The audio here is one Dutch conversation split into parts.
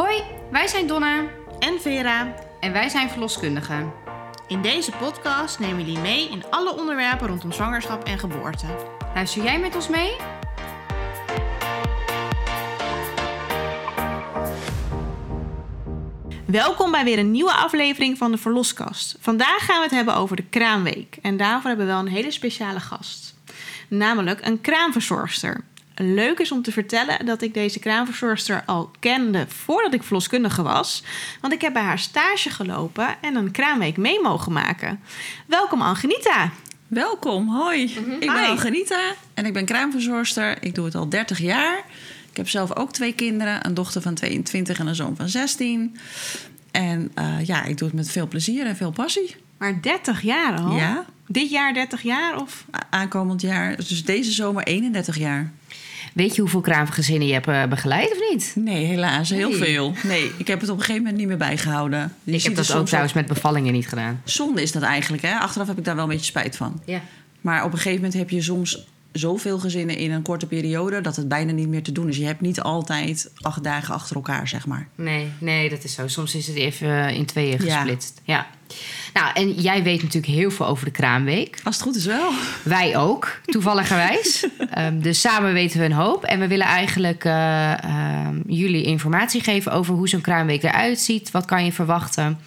Hoi, wij zijn Donna en Vera. en wij zijn verloskundigen. In deze podcast nemen we jullie mee in alle onderwerpen rondom zwangerschap en geboorte. Luister jij met ons mee? Welkom bij weer een nieuwe aflevering van de Verloskast. Vandaag gaan we het hebben over de kraamweek. En daarvoor hebben we wel een hele speciale gast. Namelijk een kraamverzorgster. Leuk is om te vertellen dat ik deze kraamverzorgster al kende voordat ik verloskundige was. Want ik heb bij haar stage gelopen en een kraamweek mee mogen maken. Welkom Angenita. Welkom, hoi. Ik ben. Angenita en ik ben kraamverzorgster. Ik doe het al 30 jaar. Ik heb zelf ook twee kinderen, een dochter van 22 en een zoon van 16. En eh, ja, ik doe het met veel plezier en veel passie. Maar 30 jaar al? Ja, Dit jaar 30 jaar of? aankomend jaar, dus deze zomer 31 jaar. Weet je hoeveel kraamgezinnen je hebt eh, begeleid of niet? Nee, helaas, heel Nee. veel. Nee, ik heb het op een gegeven moment niet meer bijgehouden. Je ik heb dat ook trouwens met bevallingen niet gedaan. Zonde is dat eigenlijk, hè? Achteraf heb ik daar wel een beetje spijt van. Ja. Maar op een gegeven moment heb je soms zoveel gezinnen in een korte periode dat het bijna niet meer te doen is. Je hebt niet altijd acht dagen achter elkaar, zeg maar. Nee, nee, dat is zo. Soms is het even eh, in tweeën gesplitst. Ja. Nou, en jij weet natuurlijk heel veel over de kraamweek. Als het goed is wel. Wij ook, toevalligerwijs. Ehm, dus samen weten we een hoop. En we willen eigenlijk eh, ehm, jullie informatie geven over hoe zo'n kraamweek eruit ziet. Wat kan je verwachten?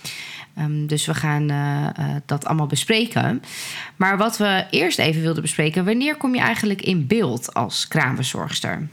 Ehm, dus we gaan eh, eh, dat allemaal bespreken. Maar wat we eerst even wilden bespreken... wanneer kom je eigenlijk in beeld als kraamverzorgster?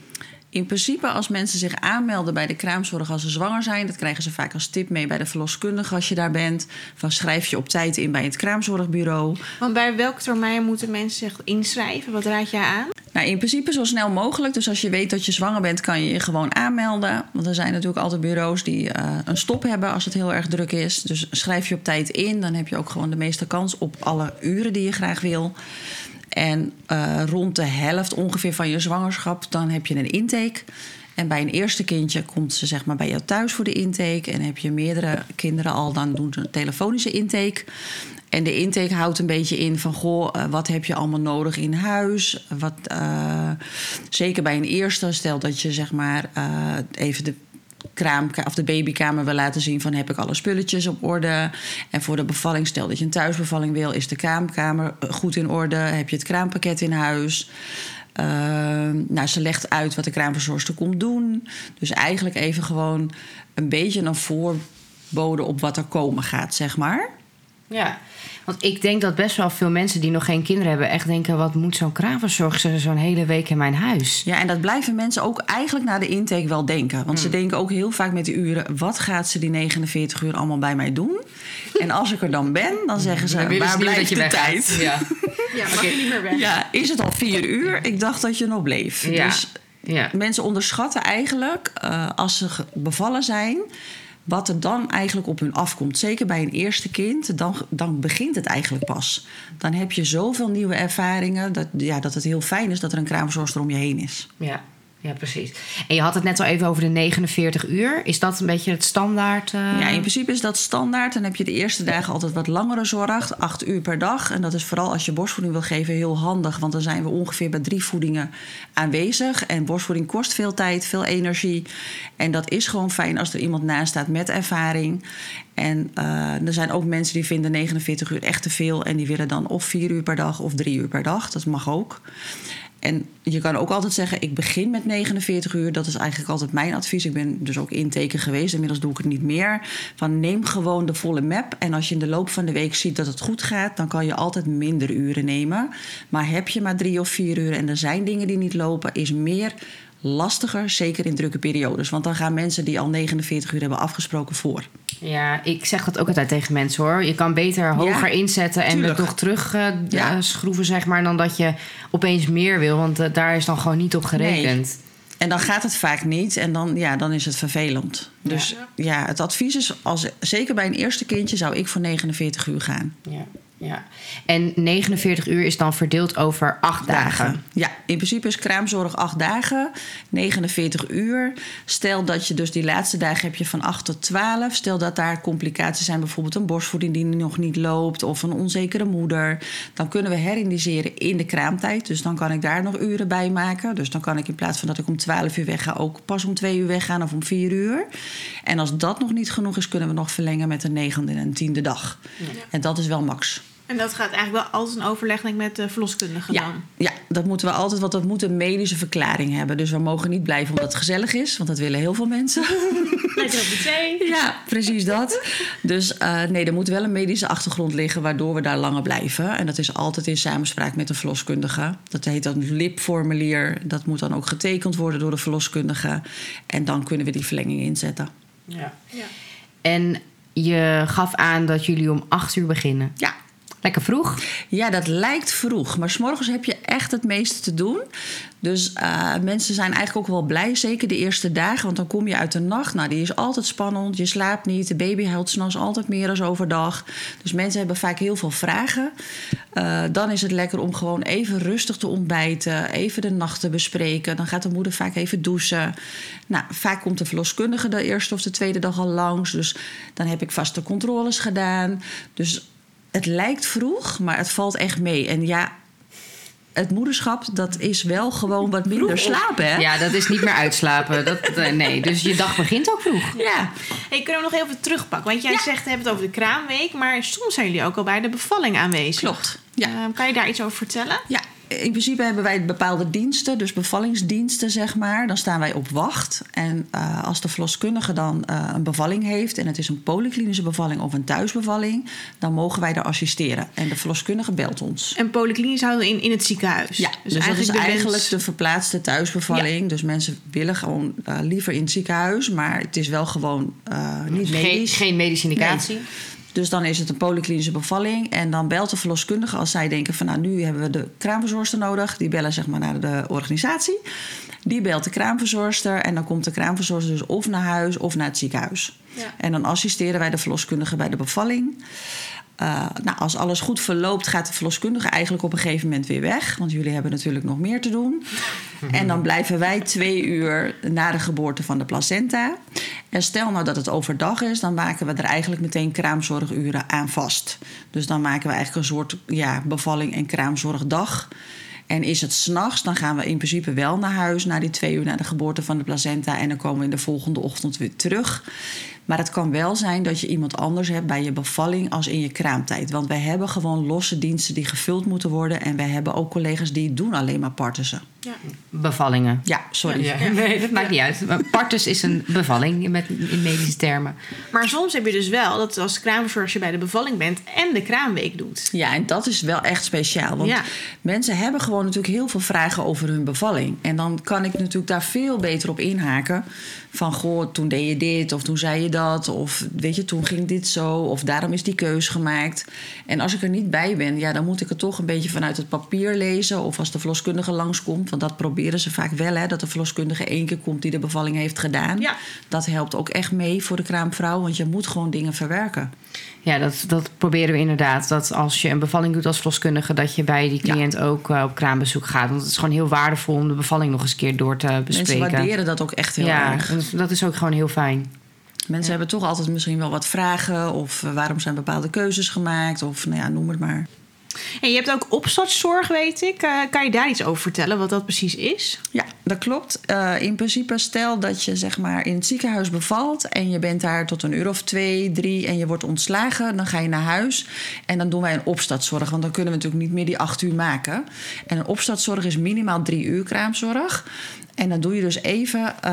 In principe, als mensen zich aanmelden bij de kraamzorg als ze zwanger zijn, dat krijgen ze vaak als tip mee bij de verloskundige als je daar bent. Van schrijf je op tijd in bij het kraamzorgbureau. Want bij welk termijn moeten mensen zich inschrijven? Wat raad jij aan? Nou, in principe zo snel mogelijk. Dus als je weet dat je zwanger bent, kan je je gewoon aanmelden. Want er zijn natuurlijk altijd bureaus die eh, een stop hebben als het heel erg druk is. Dus schrijf je op tijd in, dan heb je ook gewoon de meeste kans op alle uren die je graag wil. En eh, rond de helft ongeveer van je zwangerschap, dan heb je een intake. En bij een eerste kindje komt ze zeg maar bij jou thuis voor de intake. En heb je meerdere kinderen al, dan doen ze een telefonische intake. En de intake houdt een beetje in van... goh, eh, wat heb je allemaal nodig in huis? Wat, eh, zeker bij een eerste, stel dat je zeg maar even de kraamka of de babykamer wil laten zien van heb ik alle spulletjes op orde. En voor de bevalling, stel dat je een thuisbevalling wil, is de kraamkamer eh, goed in orde. Heb je het kraampakket in huis? Eh, nou, ze legt uit wat de kraamverzorgster komt doen. Dus eigenlijk even gewoon een beetje een voorbode op wat er komen gaat, zeg maar. Ja, want ik denk dat best wel veel mensen die nog geen kinderen hebben... echt denken, wat moet zo'n kraamverzorgster zo'n hele week in mijn huis? Ja, en dat blijven mensen ook eigenlijk na de intake wel denken. Want ze Hmm. denken ook heel vaak met die uren... wat gaat ze die 49 uur allemaal bij mij doen? En als ik er dan ben, dan zeggen ze... Dan waar blijft de weggaat. tijd? Ja. Ja, mag je niet meer weg. Ja, is het al vier uur? Ik dacht dat je nog bleef. Ja. Dus ja. mensen onderschatten eigenlijk, eh, als ze bevallen zijn... wat er dan eigenlijk op hun afkomt. Zeker bij een eerste kind, dan, dan begint het eigenlijk pas. Dan heb je zoveel nieuwe ervaringen... Dat, ja, dat het heel fijn is dat er een kraamverzorgster om je heen is. Ja, ja, precies. En je had het net al even over de 49 uur. Is dat een beetje het standaard? eh? Ja, in principe is dat standaard. Dan heb je de eerste dagen altijd wat langere zorg, acht uur per dag. En dat is vooral als je borstvoeding wil geven heel handig. Want dan zijn we ongeveer bij drie voedingen aanwezig. En borstvoeding kost veel tijd, veel energie. En dat is gewoon fijn als er iemand naast staat met ervaring. En eh, er zijn ook mensen die vinden 49 uur echt te veel. En die willen dan of vier uur per dag of drie uur per dag. Dat mag ook. En je kan ook altijd zeggen, ik begin met 49 uur. Dat is eigenlijk altijd mijn advies. Ik ben dus ook inteken geweest. Inmiddels doe ik het niet meer. Van neem gewoon de volle map. En als je in de loop van de week ziet dat het goed gaat... dan kan je altijd minder uren nemen. Maar heb je maar drie of vier uur en er zijn dingen die niet lopen... is meer lastiger, zeker in drukke periodes. Want dan gaan mensen die al 49 uur hebben afgesproken voor. Ja, ik zeg dat ook altijd tegen mensen hoor. Je kan beter hoger inzetten en het nog terug eh, Ja. eh, schroeven, zeg maar, dan dat je opeens meer wil. Want eh, daar is dan gewoon niet op gerekend. En dan gaat het vaak niet en dan, ja, dan is het vervelend. Dus ja. het advies is, als, zeker bij een eerste kindje... zou ik voor 49 uur gaan. Ja. Ja. En 49 uur is dan verdeeld over acht dagen. Ja, in principe is kraamzorg acht dagen, 49 uur. Stel dat je dus die laatste dagen heb je van 8 tot 12. Stel dat daar complicaties zijn, bijvoorbeeld een borstvoeding die nog niet loopt of een onzekere moeder. Dan kunnen we herindiseren in de kraamtijd. Dus dan kan ik daar nog uren bij maken. Dus dan kan ik in plaats van dat ik om 12 uur wegga, ook pas om 2 uur weggaan of om 4 uur. En als dat nog niet genoeg is, kunnen we nog verlengen met een negende en tiende dag. En dat is wel max. En dat gaat eigenlijk wel altijd een overleg denk ik, met de verloskundige Ja, dan. ja, dat moeten we altijd, want dat moet een medische verklaring hebben. Dus we mogen niet blijven omdat het gezellig is, want dat willen heel veel mensen. Lekker op de thee. ja, precies dat. Dus eh, nee, er moet wel een medische achtergrond liggen waardoor we daar langer blijven. En dat is altijd in samenspraak met de verloskundige. Dat heet dan een lipformulier. Dat moet dan ook getekend worden door de verloskundige. En dan kunnen we die verlenging inzetten. Ja. Ja. En je gaf aan dat jullie om acht uur beginnen. Ja, Lekker vroeg. Ja, dat lijkt vroeg. Maar s'morgens heb je echt het meeste te doen. Dus eh, mensen zijn eigenlijk ook wel blij, zeker de eerste dagen. Want dan kom je uit de nacht. Nou, die is altijd spannend. Je slaapt niet. De baby huilt s'nachts altijd meer dan overdag. Dus mensen hebben vaak heel veel vragen. Eh, dan is het lekker om gewoon even rustig te ontbijten. Even de nacht te bespreken. Dan gaat de moeder vaak even douchen. Nou, vaak komt de verloskundige de eerste of de tweede dag al langs. Dus dan heb ik vaste controles gedaan. Dus het lijkt vroeg, maar het valt echt mee. En ja, het moederschap, dat is wel gewoon wat minder slapen, hè? Ja, dat is niet meer uitslapen. Dat, eh, nee, dus je dag begint ook vroeg. Ja. Hey, kunnen we nog even terugpakken? Want jij zegt, we hebben het over de kraamweek. Maar soms zijn jullie ook al bij de bevalling aanwezig. Klopt, ja. Eh, kan je daar iets over vertellen? Ja, in principe hebben wij bepaalde diensten, dus bevallingsdiensten, zeg maar. Dan staan wij op wacht. En uh, als de verloskundige dan uh, een bevalling heeft, en het is een polyklinische bevalling of een thuisbevalling, dan mogen wij daar assisteren. En de verloskundige belt ons. En polyklinisch houden in, in het ziekenhuis. Ja, dus, dus dat is de eigenlijk de verplaatste thuisbevalling. Ja. Dus mensen willen gewoon uh, liever in het ziekenhuis, maar het is wel gewoon niet Geen, medisch. geen medische indicatie. Nee. Dus dan is het een polyklinische bevalling. En dan belt de verloskundige als zij denken van... nou, nu hebben we de kraamverzorgster nodig. Die bellen zeg maar naar de organisatie. Die belt de kraamverzorgster. En dan komt de kraamverzorgster dus of naar huis of naar het ziekenhuis. Ja. En dan assisteren wij de verloskundige bij de bevalling. Uh, nou, als alles goed verloopt, gaat de verloskundige eigenlijk op een gegeven moment weer weg. Want jullie hebben natuurlijk nog meer te doen. En dan blijven wij twee uur na de geboorte van de placenta. En stel nou dat het overdag is, dan maken we er eigenlijk meteen kraamzorguren aan vast. Dus dan maken we eigenlijk een soort ja, bevalling- en kraamzorgdag. En is het s'nachts, dan gaan we in principe wel naar huis... na die twee uur na de geboorte van de placenta... en dan komen we in de volgende ochtend weer terug. Maar het kan wel zijn dat je iemand anders hebt bij je bevalling als in je kraamtijd. Want wij hebben gewoon losse diensten die gevuld moeten worden. En wij hebben ook collega's die doen alleen maar partussen. Ja. Bevallingen. Ja, sorry. Ja, nee, dat maakt niet uit. Partus is een bevalling met, in medische termen. Maar soms heb je dus wel dat als kraamverzorger bij de bevalling bent en de kraamweek doet. Ja, en dat is wel echt speciaal. Want Ja. mensen hebben gewoon natuurlijk heel veel vragen over hun bevalling. En dan kan ik natuurlijk daar veel beter op inhaken. Van, goh, toen deed je dit of toen zei je dat. Of weet je, toen ging dit zo. Of daarom is die keus gemaakt. En als ik er niet bij ben, ja, dan moet ik het toch een beetje vanuit het papier lezen. Of als de verloskundige langskomt. Want dat proberen ze vaak wel, hè. Dat de verloskundige één keer komt die de bevalling heeft gedaan. Ja. Dat helpt ook echt mee voor de kraamvrouw. Want je moet gewoon dingen verwerken. Ja, dat, dat proberen we inderdaad. Dat als je een bevalling doet als verloskundige, dat je bij die cliënt ook eh, op kraambezoek gaat. Want het is gewoon heel waardevol om de bevalling nog eens een keer door te bespreken. Mensen waarderen dat ook echt heel ja, erg. en dat is ook gewoon heel fijn. Mensen hebben toch altijd misschien wel wat vragen. Of eh, waarom zijn bepaalde keuzes gemaakt. Of nou ja, noem het maar. En je hebt ook opstartzorg, weet ik. Eh, kan je daar iets over vertellen, wat dat precies is? Ja, dat klopt. Uh, in principe stel dat je zeg maar in het ziekenhuis bevalt... en je bent daar tot een uur of twee, drie en je wordt ontslagen... dan ga je naar huis en dan doen wij een opstartzorg. Want dan kunnen we natuurlijk niet meer die acht uur maken. En een opstartzorg is minimaal drie uur kraamzorg... En dan doe je dus even uh,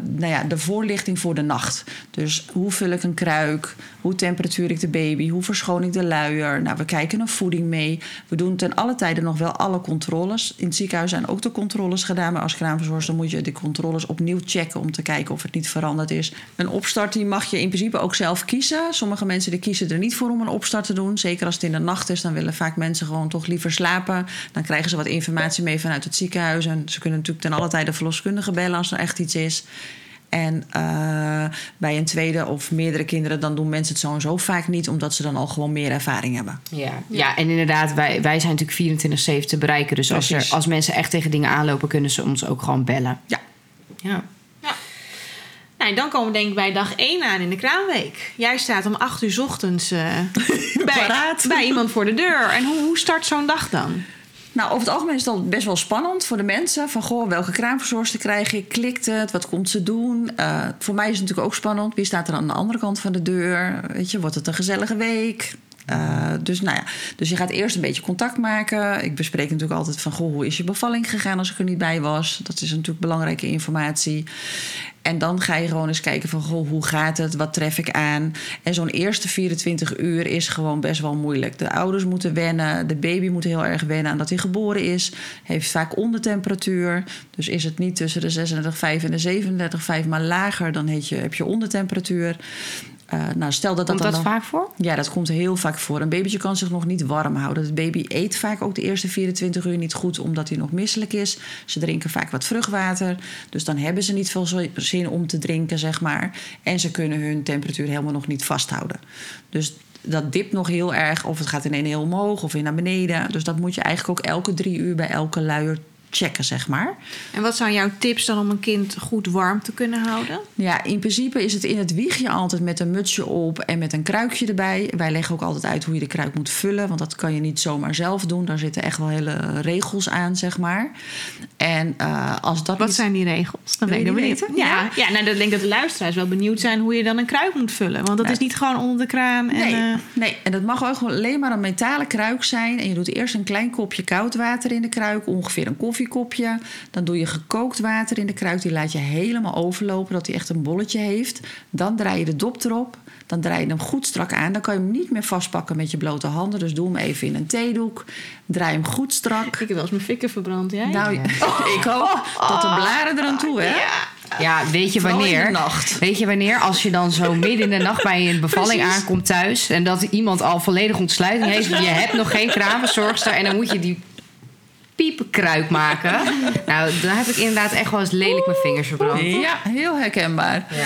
nou ja, de voorlichting voor de nacht. Dus hoe vul ik een kruik? Hoe temperatuur ik de baby? Hoe verschoon ik de luier? Nou, we kijken naar voeding mee. We doen ten alle tijden nog wel alle controles. In het ziekenhuis zijn ook de controles gedaan. Maar als kraamverzorgster moet je de controles opnieuw checken... om te kijken of het niet veranderd is. Een opstart die mag je in principe ook zelf kiezen. Sommige mensen die kiezen er niet voor om een opstart te doen. Zeker als het in de nacht is, dan willen vaak mensen gewoon toch liever slapen. Dan krijgen ze wat informatie mee vanuit het ziekenhuis. En ze kunnen natuurlijk ten alle tijde verloskundige bellen als er echt iets is. En eh, bij een tweede of meerdere kinderen, dan doen mensen het zo en zo vaak niet, omdat ze dan al gewoon meer ervaring hebben. Ja, ja en inderdaad, wij, wij zijn natuurlijk 24-7 te bereiken. Dus als, er, als mensen echt tegen dingen aanlopen, kunnen ze ons ook gewoon bellen. Ja. Ja. Nou, en dan komen we denk ik bij dag 1 aan in de kraamweek. Jij staat om 8 uur 's ochtends eh, bij, bij iemand voor de deur. En hoe, hoe start zo'n dag dan? Nou, over het algemeen is al best wel spannend voor de mensen. Van, goh, welke kraamverzorgster krijg ik? Klikt het? Wat komt ze doen? Eh, voor mij is het natuurlijk ook spannend. Wie staat er aan de andere kant van de deur? Weet je, wordt het een gezellige week? Eh, dus, nou ja, dus je gaat eerst een beetje contact maken. Ik bespreek natuurlijk altijd van... Goh, hoe is je bevalling gegaan als ik er niet bij was? Dat is natuurlijk belangrijke informatie. En dan ga je gewoon eens kijken van... Goh, hoe gaat het? Wat tref ik aan? En zo'n eerste 24 uur is gewoon best wel moeilijk. De ouders moeten wennen. De baby moet heel erg wennen aan dat hij geboren is. Heeft vaak ondertemperatuur. Dus is het niet tussen de 36,5 en de 37,5... maar lager, dan heet je, heb je ondertemperatuur. Eh, nou, stel dat dat Komt dan dat vaak voor? ja, dat komt heel vaak voor. Een babytje kan zich nog niet warm houden. Het baby eet vaak ook de eerste 24 uur niet goed, omdat hij nog misselijk is. Ze drinken vaak wat vruchtwater. Dus dan hebben ze niet veel zin om te drinken, zeg maar. En ze kunnen hun temperatuur helemaal nog niet vasthouden. Dus dat dipt nog heel erg, of het gaat in een heel omhoog of weer naar beneden. Dus dat moet je eigenlijk ook elke drie uur bij elke luier checken, zeg maar. En wat zijn jouw tips dan om een kind goed warm te kunnen houden? Ja, in principe is het in het wiegje altijd met een mutsje op en met een kruikje erbij. Wij leggen ook altijd uit hoe je de kruik moet vullen, want dat kan je niet zomaar zelf doen. Daar zitten echt wel hele regels aan, zeg maar. En eh, als dat Wat niet... zijn die regels? Dan ben ik die benieuwd. Ja, ja nou, dan denk ik dat de luisteraars wel benieuwd zijn hoe je dan een kruik moet vullen. Want dat Ja. is niet gewoon onder de kraan. En, Nee, eh, nee, en dat mag ook gewoon alleen maar een metalen kruik zijn. En je doet eerst een klein kopje koud water in de kruik, ongeveer een koffiekopje. Dan doe je gekookt water in de kruik, die laat je helemaal overlopen, dat hij echt een bolletje heeft. Dan draai je de dop erop, dan draai je hem goed strak aan. Dan kan je hem niet meer vastpakken met je blote handen, dus doe hem even in een theedoek. Draai hem goed strak. ik heb wel eens mijn fikken verbrand. Jij? Nou, ik ook. Tot de blaren eraan toe, hè? Ja, weet je wanneer? Weet je wanneer? Als je dan zo midden in de nacht bij een bevalling Precies. aankomt thuis... en dat iemand al volledig ontsluiting heeft... je hebt nog geen kraamverzorgster... en dan moet je die piepenkruik maken. Nou, dan heb ik inderdaad echt wel eens lelijk mijn vingers verbrand. Ja, heel herkenbaar. Ja.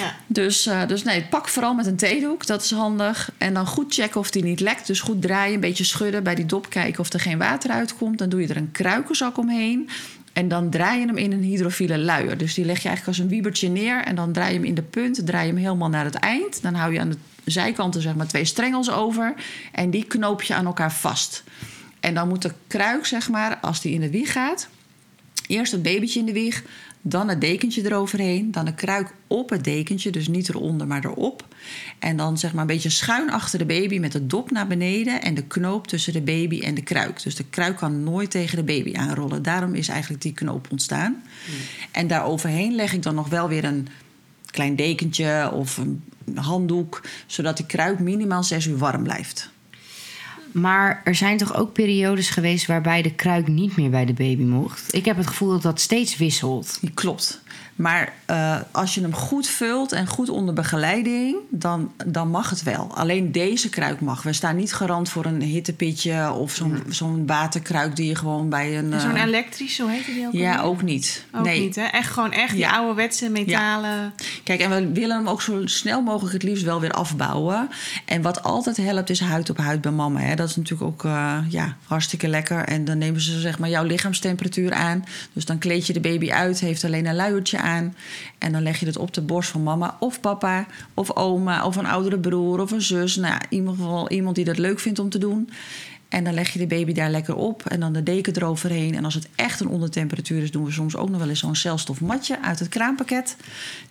Ja. Dus, eh, dus nee, pak vooral met een theedoek, dat is handig. En dan goed checken of die niet lekt. Dus goed draaien, een beetje schudden, bij die dop kijken of er geen water uitkomt. Dan doe je er een kruikenzak omheen. En dan draai je hem in een hydrofiele luier. Dus die leg je eigenlijk als een wiebertje neer. En dan draai je hem in de punt, draai je hem helemaal naar het eind. Dan hou je aan de zijkanten zeg maar twee strengels over. En die knoop je aan elkaar vast. En dan moet de kruik, zeg maar, als die in de wieg gaat... Eerst het babytje in de wieg, dan het dekentje eroverheen, dan de kruik op het dekentje, dus niet eronder, maar erop. En dan zeg maar een beetje schuin achter de baby met de dop naar beneden en de knoop tussen de baby en de kruik. Dus de kruik kan nooit tegen de baby aanrollen. Daarom is eigenlijk die knoop ontstaan. En daaroverheen leg ik dan nog wel weer een klein dekentje of een handdoek, zodat die kruik minimaal zes uur warm blijft. Maar er zijn toch ook periodes geweest... waarbij de kruik niet meer bij de baby mocht? Ik heb het gevoel dat dat steeds wisselt. Klopt. Maar eh, als je hem goed vult en goed onder begeleiding, dan, dan mag het wel. Alleen deze kruik mag. We staan niet garant voor een hittepitje of zo'n zo'n waterkruik die je gewoon bij een. En Zo'n eh, elektrische, hoe heet die ook? ja, ook niet. Ook nee. niet, hè? Echt gewoon echt die Ja. ouderwetse metalen... Kijk, en we willen hem ook zo snel mogelijk het liefst wel weer afbouwen. En wat altijd helpt is huid op huid bij mama. Hè. Dat is natuurlijk ook eh, ja, hartstikke lekker. En dan nemen ze zeg maar jouw lichaamstemperatuur aan. Dus dan kleed je de baby uit, heeft alleen een luiertje aan. En dan leg je het op de borst van mama of papa of oma of een oudere broer of een zus. Nou, in ieder geval iemand die dat leuk vindt om te doen. En dan leg je de baby daar lekker op en dan de deken eroverheen. En als het echt een ondertemperatuur is, doen we soms ook nog wel eens zo'n celstofmatje uit het kraampakket.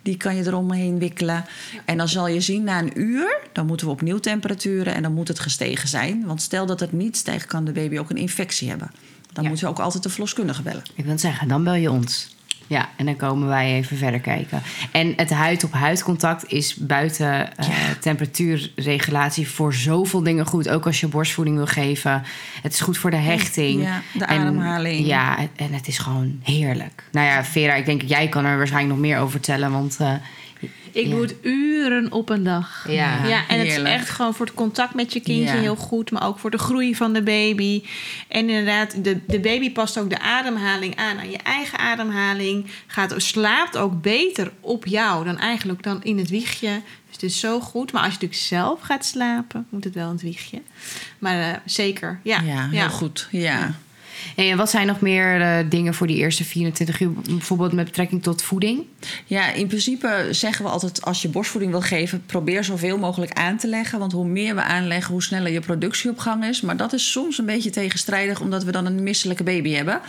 Die kan je eromheen wikkelen. En dan zal je zien na een uur, dan moeten we opnieuw temperaturen en dan moet het gestegen zijn. Want stel dat het niet stijgt, kan de baby ook een infectie hebben. Dan Ja. moeten we ook altijd de verloskundige bellen. Ik wil zeggen, dan bel je ons. Ja, en dan komen wij even verder kijken. En het huid-op-huid contact is buiten eh, temperatuurregulatie voor zoveel dingen goed. Ook als je borstvoeding wil geven. Het is goed voor de hechting. Ja, de En- ademhaling. Ja, en het is gewoon heerlijk. Nou ja, Vera, ik denk jij kan er waarschijnlijk nog meer over vertellen. Want eh, Ik Ja. doe het uren op een dag. Ja. Ja, en het is echt gewoon voor het contact met je kindje Ja. heel goed, maar ook voor de groei van de baby. En inderdaad, de, de baby past ook de ademhaling aan aan je eigen ademhaling. Gaat, slaapt ook beter op jou dan eigenlijk dan in het wiegje. Dus het is zo goed. Maar als je natuurlijk zelf gaat slapen, moet het wel in het wiegje. Maar eh, zeker, ja. Ja, heel goed. Ja. En wat zijn nog meer eh, dingen voor die eerste 24 uur? Bijvoorbeeld met betrekking tot voeding? Ja, in principe zeggen we altijd als je borstvoeding wil geven, probeer zoveel mogelijk aan te leggen. Want hoe meer we aanleggen, hoe sneller je productie op gang is. Maar dat is soms een beetje tegenstrijdig, omdat we dan een misselijke baby hebben.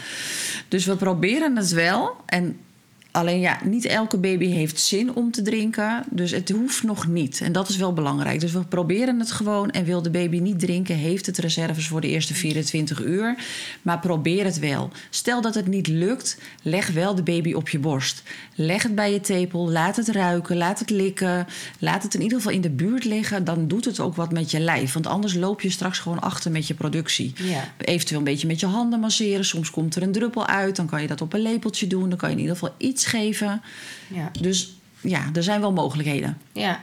Dus we proberen het wel. En alleen ja, niet elke baby heeft zin om te drinken. Dus het hoeft nog niet. En dat is wel belangrijk. Dus we proberen het gewoon. En wil de baby niet drinken, heeft het reserves voor de eerste 24 uur. Maar probeer het wel. Stel dat het niet lukt, leg wel de baby op je borst. Leg het bij je tepel, laat het ruiken, laat het likken. Laat het in ieder geval in de buurt liggen. Dan doet het ook wat met je lijf. Want anders loop je straks gewoon achter met je productie. Ja. Eventueel een beetje met je handen masseren. Soms komt er een druppel uit. Dan kan je dat op een lepeltje doen. Dan kan je in ieder geval iets geven. Ja. Dus ja, er zijn wel mogelijkheden. Ja.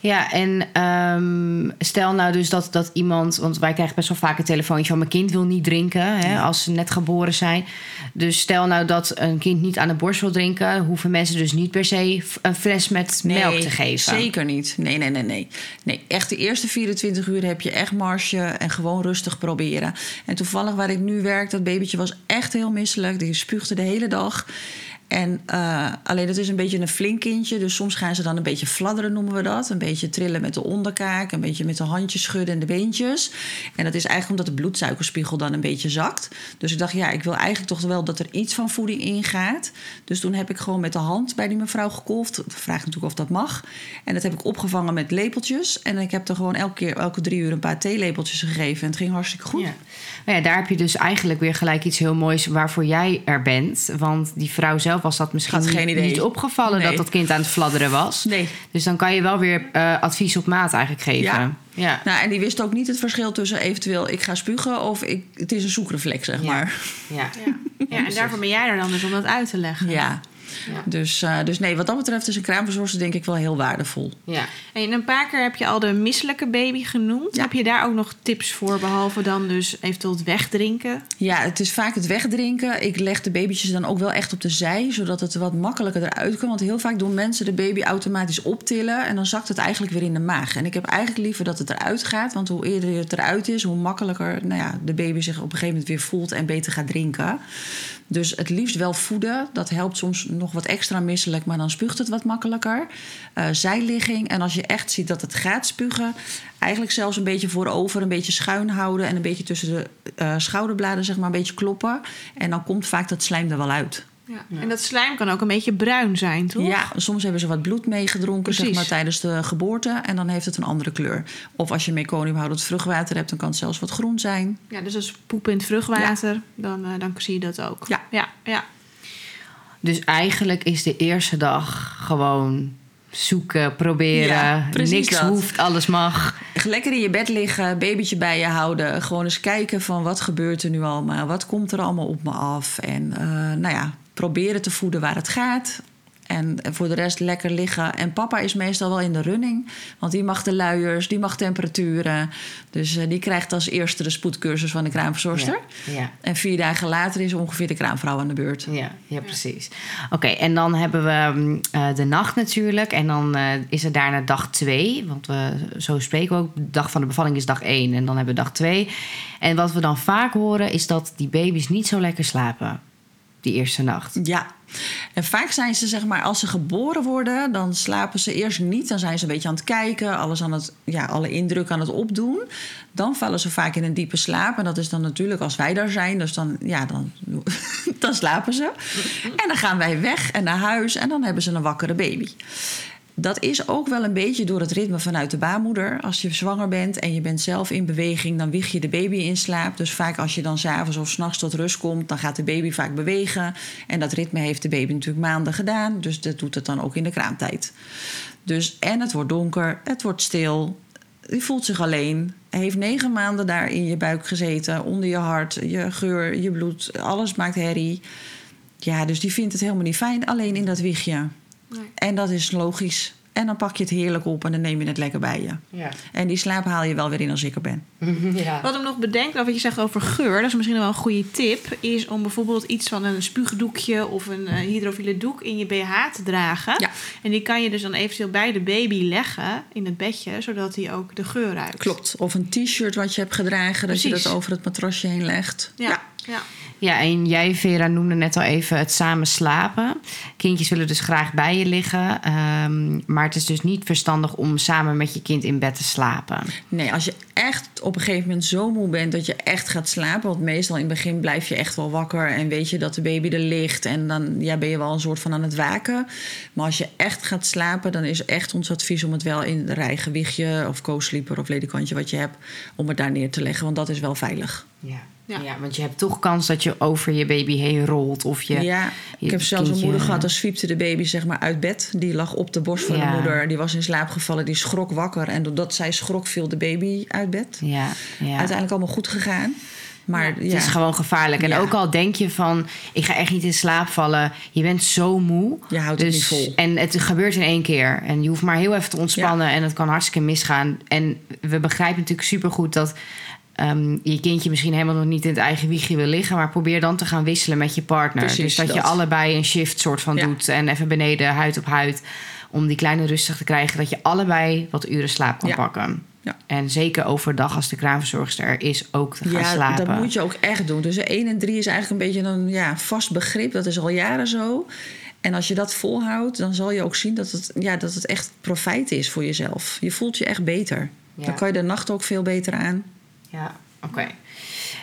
Ja, en ehm, stel nou dus dat, dat iemand... Want wij krijgen best wel vaak een telefoontje van... mijn kind wil niet drinken hè, als ze net geboren zijn. Dus stel nou dat een kind niet aan de borst wil drinken... hoeven mensen dus niet per se een fles met melk te geven. Zeker niet. Nee, nee, nee, nee. Nee, echt de eerste 24 uur heb je echt marge en gewoon rustig proberen. En toevallig waar ik nu werk, dat babytje was echt heel misselijk. Die spuugde de hele dag. En eh, alleen dat is een beetje een flink kindje. Dus soms gaan ze dan een beetje fladderen, noemen we dat. Een beetje trillen met de onderkaak. Een beetje met de handjes schudden en de beentjes. En dat is eigenlijk omdat de bloedsuikerspiegel dan een beetje zakt. Dus ik dacht, ja, ik wil eigenlijk toch wel dat er iets van voeding ingaat. Dus toen heb ik gewoon met de hand bij die mevrouw gekolfd. Ik vraag natuurlijk of dat mag. En dat heb ik opgevangen met lepeltjes. En ik heb er gewoon elke keer, elke drie uur een paar theelepeltjes gegeven. En het ging hartstikke goed. Ja. Maar ja, daar heb je dus eigenlijk weer gelijk iets heel moois waarvoor jij er bent. Want die vrouw zelf was dat misschien geen niet, idee. niet opgevallen Nee. dat dat kind aan het fladderen was. Nee. Dus dan kan je wel weer eh, advies op maat eigenlijk geven. Ja. ja. Nou, en die wist ook niet het verschil tussen eventueel ik ga spugen of ik, het is een zoekreflex, zeg Ja. maar. ja. Ja. ja, en daarvoor ben jij er dan dus om dat uit te leggen. Ja. Ja. Dus, eh, dus nee, wat dat betreft is een kraamverzorgster denk ik wel heel waardevol. ja. En een paar keer heb je al de misselijke baby genoemd. Ja. Heb je daar ook nog tips voor, behalve dan dus eventueel het wegdrinken? Ja, het is vaak het wegdrinken. Ik leg de babytjes dan ook wel echt op de zij, zodat het wat makkelijker eruit kan. Want heel vaak doen mensen de baby automatisch optillen en dan zakt het eigenlijk weer in de maag. En ik heb eigenlijk liever dat het eruit gaat, want hoe eerder het eruit is, hoe makkelijker nou ja, de baby zich op een gegeven moment weer voelt en beter gaat drinken. Dus het liefst wel voeden. Dat helpt soms nog wat extra misselijk, maar dan spuugt het wat makkelijker. Eh, zijligging. En als je echt ziet dat het gaat spugen, eigenlijk zelfs een beetje voorover, een beetje schuin houden en een beetje tussen de eh, schouderbladen zeg maar een beetje kloppen. En dan komt vaak dat slijm er wel uit. Ja. En dat slijm kan ook een beetje bruin zijn, toch? Ja, soms hebben ze wat bloed meegedronken zeg maar, tijdens de geboorte en dan heeft het een andere kleur. Of als je meconiumhoudend vruchtwater hebt, dan kan het zelfs wat groen zijn. Ja, dus als poep in het vruchtwater, dan, eh, dan zie je dat ook. Ja. ja, ja. Dus eigenlijk is de eerste dag gewoon zoeken, proberen. Niks dat. hoeft, alles mag. Lekker in je bed liggen, babytje bij je houden. Gewoon eens kijken van wat gebeurt er nu allemaal? Wat komt er allemaal op me af? En eh, nou ja, proberen te voeden waar het gaat. En voor de rest lekker liggen. En papa is meestal wel in de running. Want die mag de luiers, die mag temperaturen. Dus eh, die krijgt als eerste de spoedcursus van de kraamverzorgster. Ja, ja. En vier dagen later is ongeveer de kraamvrouw aan de beurt. Ja, ja precies. Oké, en dan hebben we mm, eh, de nacht natuurlijk. En dan eh, is er daarna dag twee. Want we, zo spreken we ook. De dag van de bevalling is dag één. En dan hebben we dag twee. En wat we dan vaak horen is dat die baby's niet zo lekker slapen. Die eerste nacht. Ja. En vaak zijn ze, zeg maar, als ze geboren worden, dan slapen ze eerst niet. Dan zijn ze een beetje aan het kijken, alles aan het, ja, alle indruk aan het opdoen. Dan vallen ze vaak in een diepe slaap. En dat is dan natuurlijk als wij daar zijn. Dus dan, ja, dan, dan slapen ze. En dan gaan wij weg en naar huis. En dan hebben ze een wakkere baby. Dat is ook wel een beetje door het ritme vanuit de baarmoeder. Als je zwanger bent en je bent zelf in beweging, dan wieg je de baby in slaap. Dus vaak als je dan s'avonds of s'nachts tot rust komt, dan gaat de baby vaak bewegen. En dat ritme heeft de baby natuurlijk maanden gedaan. Dus dat doet het dan ook in de kraamtijd. Dus en het wordt donker, het wordt stil. Die voelt zich alleen. Heeft negen maanden daar in je buik gezeten, onder je hart, je geur, je bloed. Alles maakt herrie. Ja, dus die vindt het helemaal niet fijn, alleen in dat wiegje. Nee. En dat is logisch. En dan pak je het heerlijk op en dan neem je het lekker bij je. Ja. En die slaap haal je wel weer in als ik er ben. ja. Wat ik nog bedenk, wat je zegt over geur, dat is misschien wel een goede tip, is om bijvoorbeeld iets van een spuugdoekje of een eh, hydrofiele doek in je BH te dragen. Ja. En die kan je dus dan eventueel bij de baby leggen in het bedje, zodat hij ook de geur ruikt. Klopt. Of een t-shirt wat je hebt gedragen, dat je dat over het matrasje heen legt. Ja. ja. Ja, en jij, Vera, noemde net al even het samen slapen. Kindjes willen dus graag bij je liggen. ehm, maar het is dus niet verstandig om samen met je kind in bed te slapen. Nee, als je echt op een gegeven moment zo moe bent dat je echt gaat slapen. Want meestal in het begin blijf je echt wel wakker en weet je dat de baby er ligt. En dan ja, ben je wel een soort van aan het waken. Maar als je echt gaat slapen, dan is echt ons advies om het wel in een rijgewichtje of co-sleeper of ledikantje wat je hebt, om het daar neer te leggen. Want dat is wel veilig. Ja. Ja. Ja. want je hebt toch kans dat je over je baby heen rolt. Of je, Ja, je ik heb zelfs een moeder gehad, dan zwiepte de baby zeg maar uit bed. Die lag op de borst van Ja. de moeder. Die was in slaap gevallen, die schrok wakker. En doordat zij schrok, viel de baby uit bed. Ja, ja. Uiteindelijk allemaal goed gegaan. Maar ja, Het is gewoon gevaarlijk. En ook al denk je van, ik ga echt niet in slaap vallen. Je bent zo moe. Je houdt het dus, niet vol. En het gebeurt in één keer. En je hoeft maar heel even te ontspannen. En het kan hartstikke misgaan. En we begrijpen natuurlijk supergoed dat... ehm, je kindje misschien helemaal nog niet in het eigen wiegje wil liggen... maar probeer dan te gaan wisselen met je partner. Precies, dus dat, je allebei een shift soort van Ja. doet... en even beneden, huid op huid... om die kleine rustig te krijgen... dat je allebei wat uren slaap kan Ja. pakken. Ja. En zeker overdag als de kraamverzorgster er is ook te gaan ja, slapen. dat moet je ook echt doen. Tussen 1 en 3 is eigenlijk een beetje een ja, vast begrip. Dat is al jaren zo. En als je dat volhoudt, dan zal je ook zien dat het, ja, dat het echt profijt is voor jezelf. Je voelt je echt beter. Ja. Dan kan je de nacht ook veel beter aan. Ja, oké.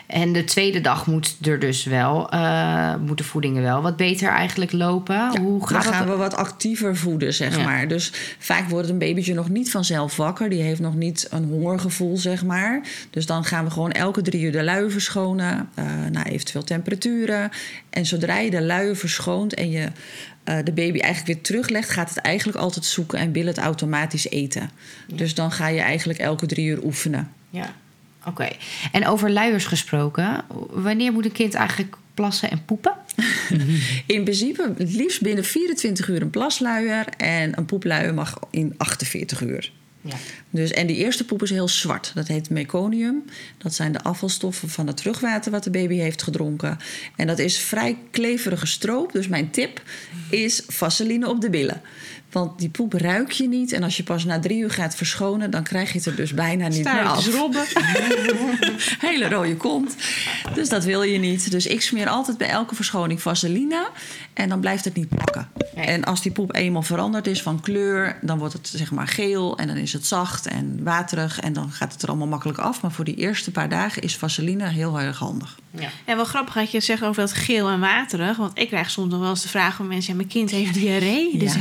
En de tweede dag moet er dus wel, eh moet de voedingen wel wat beter eigenlijk lopen. Hoe Dan gaat gaan dat? we wat actiever voeden, zeg Ja. maar. Dus vaak wordt een babytje nog niet vanzelf wakker. Die heeft nog niet een hongergevoel, zeg maar. Dus dan gaan we gewoon elke drie uur de luien verschonen. eh naar eventueel temperaturen. En zodra je de luien verschoont en je eh, de baby eigenlijk weer teruglegt... gaat het eigenlijk altijd zoeken en wil het automatisch eten. Dus dan ga je eigenlijk elke drie uur oefenen. Ja, oké. En over luiers gesproken, wanneer moet een kind eigenlijk plassen en poepen? In principe het liefst binnen 24 uur een plasluier... en een poepluier mag in 48 uur. Ja. Dus, en die eerste poep is heel zwart. Dat heet meconium. Dat zijn de afvalstoffen van het terugwater wat de baby heeft gedronken. En dat is vrij kleverige stroop. Dus mijn tip is vaseline op de billen. Want die poep ruik je niet. En als je pas na drie uur gaat verschonen... dan krijg je het er dus bijna niet meer af. Robben. Hele rode kont. Dus dat wil je niet. Dus ik smeer altijd bij elke verschoning vaseline. En dan blijft het niet plakken. Nee. En als die poep eenmaal veranderd is van kleur... dan wordt het zeg maar geel en dan is het zacht en waterig... en dan gaat het er allemaal makkelijk af. Maar voor die eerste paar dagen is vaseline heel erg handig. Ja. En wel grappig dat je het zegt over dat geel en waterig. Want ik krijg soms nog wel eens de vraag van mensen... Ja, mijn kind heeft diarree. Is Ja.